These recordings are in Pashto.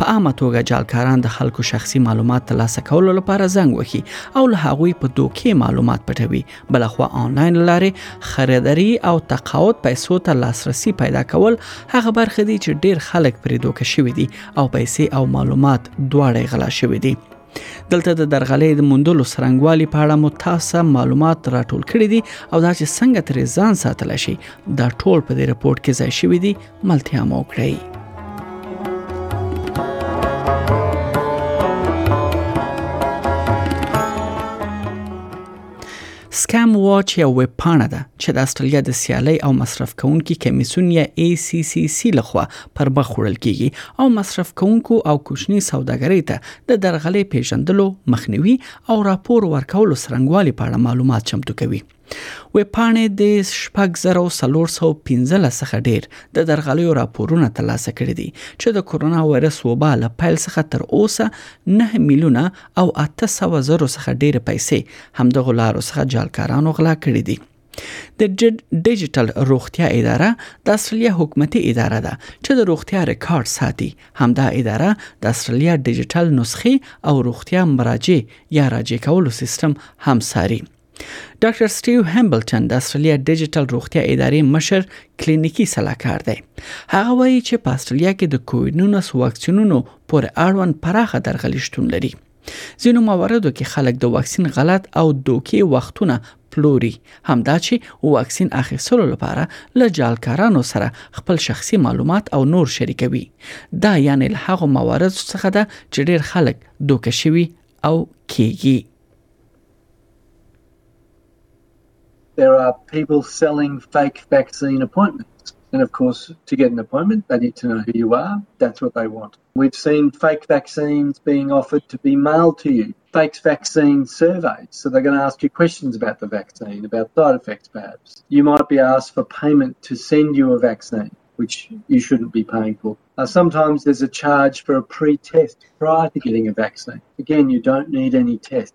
په عامه توګه جالکاران د خلکو شخصي معلومات ترلاسه کولو لپاره زنګ وهي او له هغوی په دوکې معلومات پټوي بلخوا آنلاین لارې خریداري او تقاعد پیسو ته لاسرسي پیدا کول هغه برخه دي چې ډیر خلک پرې دوکه شوي دي او پیسې او معلومات دواړه غلا شوي دي دلته د درغلې د موندلو سرنګوالي په اړه مو تاسو معلومات راټول کړي دي او دا چې څنګه ترې ځان ساتل شي دا ټول په دې رپورت کې ځای شوی دی ملتیا مو کړئ سکم واچ یو ویب پاڼه ده چې د استرالیا د سیالۍ او مصرف کوونکي کمیسیون یا ACCC لخوا پر مخ وړل کیږي او مصرف کوونکو او کوچني سوداګرۍ ته د درغلې پیژندلو مخنیوي او راپور ورکولو سرنګوالي په اړه معلومات چمتو کوي ویب پاڼې د 6415 څخه ډیر د درغلیو راپورونه ترلاسه کړي دي چې د کورونا وایرس وبا له پیل څخه تر اوسه 9 میلیونه او اته سوه زرو څخه ډېرې پیسې همدغو لارو څخه جالکارانو غلا کړې دي. د ډیجیټل روغتیا اداره د استرالیا حکومتي اداره ده چې د روغتیا ریکارډ ساتي همدا اداره د استرالیا ډیجیټل نسخې او روغتیا مراجع یا راجع کولو سیستم هم ساري ډاکټر سټیو هامبلټن د استرالیا ډیجیټل روغتیا ادارې مشر کلینیکی سلاکار دی هغه وایي چې په استرالیا کې د کووډ 19 واکسینونو پر اړوند پراخه درغلي شتون لري ځینو مواردو کې خلک د واکسین غلط او دوکي وختونه پلوري همدا چې واکسین اخیستلو لپاره له جالکارانو سره خپل شخصي معلومات او نور شریکوي دا یعنی له هغو مواردو څخه ده چې ډیر خلک دوکه شوي او کیږي there are people selling fake vaccine appointments. And of course, to get an appointment, they need to know who you are. That's what they want. We've seen fake vaccines being offered to be mailed to you, fake vaccine surveys. So they're going to ask you questions about the vaccine, about side effects perhaps. You might be asked for payment to send you a vaccine, which you shouldn't be paying for. Uh, sometimes there's a charge for a pre test prior to getting a vaccine. Again, you don't need any test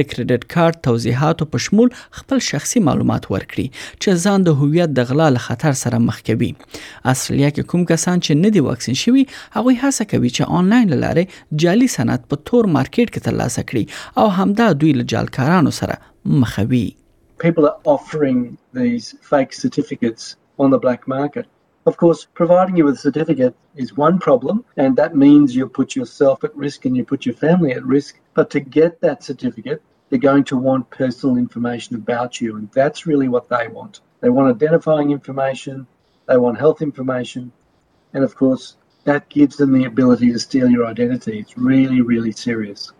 د کریډټ کارت توضیحاتو په شمول خپل شخصي معلومات ورکړي چې ځان د هویت د غلا له خطر سره مخ کوي استرالیا کې کوم کسان چې نه دي واکسین شوي هغه هڅه کوي چې آنلاین لاره جعلي سند په تور مارکیټ کې ترلاسه کړي او همدا دوی له جعلکارانو سره مخوي people are offering these fake certificates on the black market Of course, providing you with a certificate is one problem, and that means you put yourself at risk and you put your family at risk. But to get that certificate, they're going to want personal information about you, and that's really what they want. They want identifying information, they want health information, and of course, That gives them the ability to steal your identity. It's really, really serious.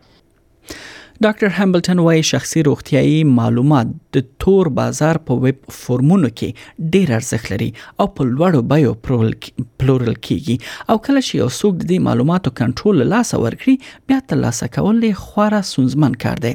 ډاکټر هامبلټن وايي شخصي روغتيایي معلومات د تور بازار په ویب فورمونو کې ډیر ارزښت لري او په لوړو بیو پلورل کیږي او کله چې یو څوک د دې معلوماتو کنټرول له لاسه ورکړي بیا ترلاسه کول یې خورا سنځمن کار دی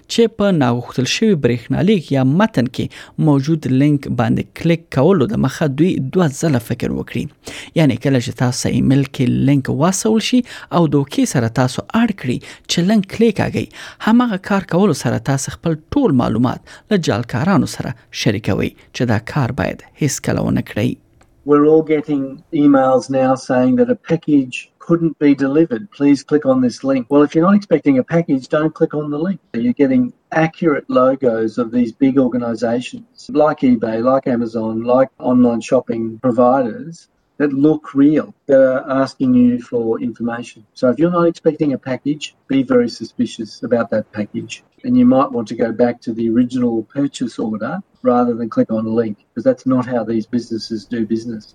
چې په ناغوښتل شوي برېښنالیک یا متن کې موجود لینک باندې کلیک کولو د مخه دوی دوه ځله فکر وکړي یعنی کله چې تاسو ایمیل کې لینک واسول شي او دوکي سره تاسو اړ کړي چې لینک کلیک کاږي همغه کار کولو سره تاسو خپل ټول معلومات له جالکارانو سره شریکوي چې دا کار باید هیڅ کله ونه کړئ We're all getting emails now saying that a package couldn't be delivered. Please click on this link. Well, if you're not expecting a package, don't click on the link. You're getting accurate logos of these big organizations like eBay, like Amazon, like online shopping providers that look real that are asking you for information. So if you're not expecting a package, be very suspicious about that package. And you might want to go back to the original purchase order rather than click on a link because that's not how these businesses do business.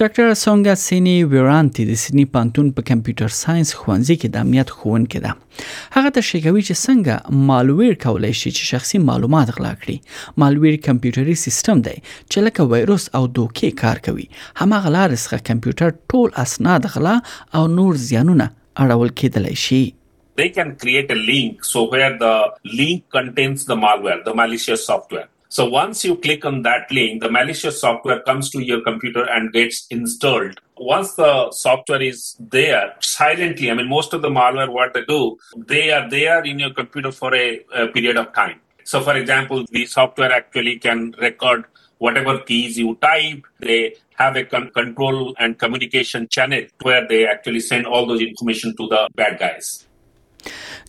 ډاکټر سونګا سینی ویرانتی د سیدنی پانتون په کمپیوټر ساينس ښوونځي کې د امنیت ښوونکې ده هغه تشریح کوي چې څنګه مالویر کولای شي چې شخصي معلومات غلا کړي مالویر کمپیوټري سیستم دی چې لکه وایروس او دوکې کار کوي هماغه لار څخه کمپیوټر ټول اسناد غلا او نور زیانونه اړول کېدلی شي they can create a link so where the link contains the malware, the malicious software. So once you click on that link, the malicious software comes to your computer and gets installed. Once the software is there silently, I mean, most of the malware, what they do, they are there in your computer for a, a period of time. So, for example, the software actually can record whatever keys you type. They have a con- control and communication channel where they actually send all those information to the bad guys.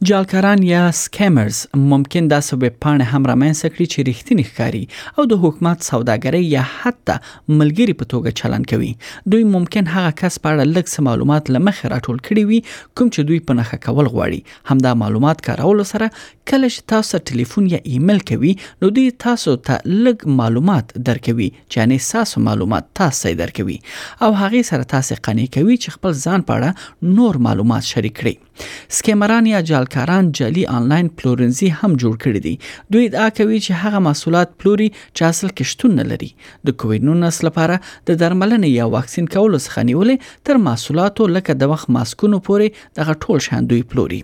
جعلکاران یا سکیمرز ممکن داسې ویب پاڼې هم رامنځته کړي چې رښتینی ښکاري او د حکومت سوداګرۍ یا حتی ملګری په توګه چلن کوي دوی ممکن هغه کس په اړه لږ څه معلومات لمخې راټول کړي وي کوم چې دوی په نخښه کول غواړي همدا معلومات کارولو سره کله چې تاسو ټلیفون یا ایمیل کوي نو دوی تاسو ته لږ معلومات درکوي چې انې ساسو معلومات تاسو ته درکوي او هغه سره تاسو قانع کوي چې خپل ځان په اړه نور معلومات شریک کړئ سکیمران یا جالکاران جعلي انلاین پلورنځي هم جوړ کړي دي دوی ادعا کوي چې هغه محصولات پلوري چې اصل کې شتون نه لري د کووید 19 لپاره د درملنې یا واکسین کولو څخه نیولې تر محصولاتو لکه د وخت ماسکونو پورې دغه ټول شان دوی پلوري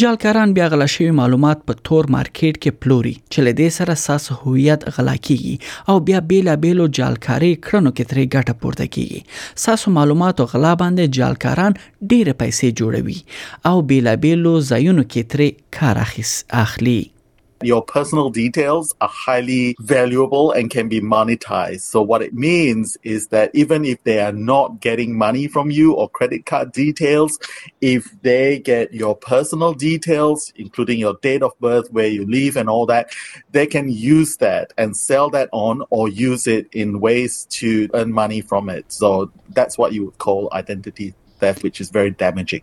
جالکاران بیا غلا شوی معلومات په تور مارکیټ کې پلوري چې له دې سره ساس هویت غلا کیږي او بیا بیلا بیلو جالکاري کړنو کې ترې ګټه پورته کیږي ساس معلومات او غلا باندې جالکاران ډېر پیسې جوړوي او بیلا بیلو ځایونو کې ترې کار اخلي Your personal details are highly valuable and can be monetized. So what it means is that even if they are not getting money from you or credit card details, if they get your personal details, including your date of birth, where you live and all that, they can use that and sell that on or use it in ways to earn money from it. So that's what you would call identity theft, which is very damaging.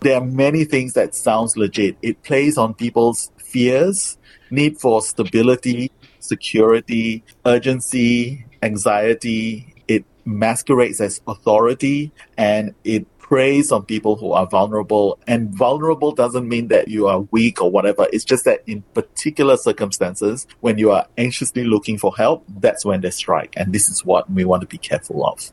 There are many things that sounds legit. It plays on people's fears, need for stability, security, urgency, anxiety. It masquerades as authority and it preys on people who are vulnerable. And vulnerable doesn't mean that you are weak or whatever. It's just that in particular circumstances, when you are anxiously looking for help, that's when they strike. And this is what we want to be careful of.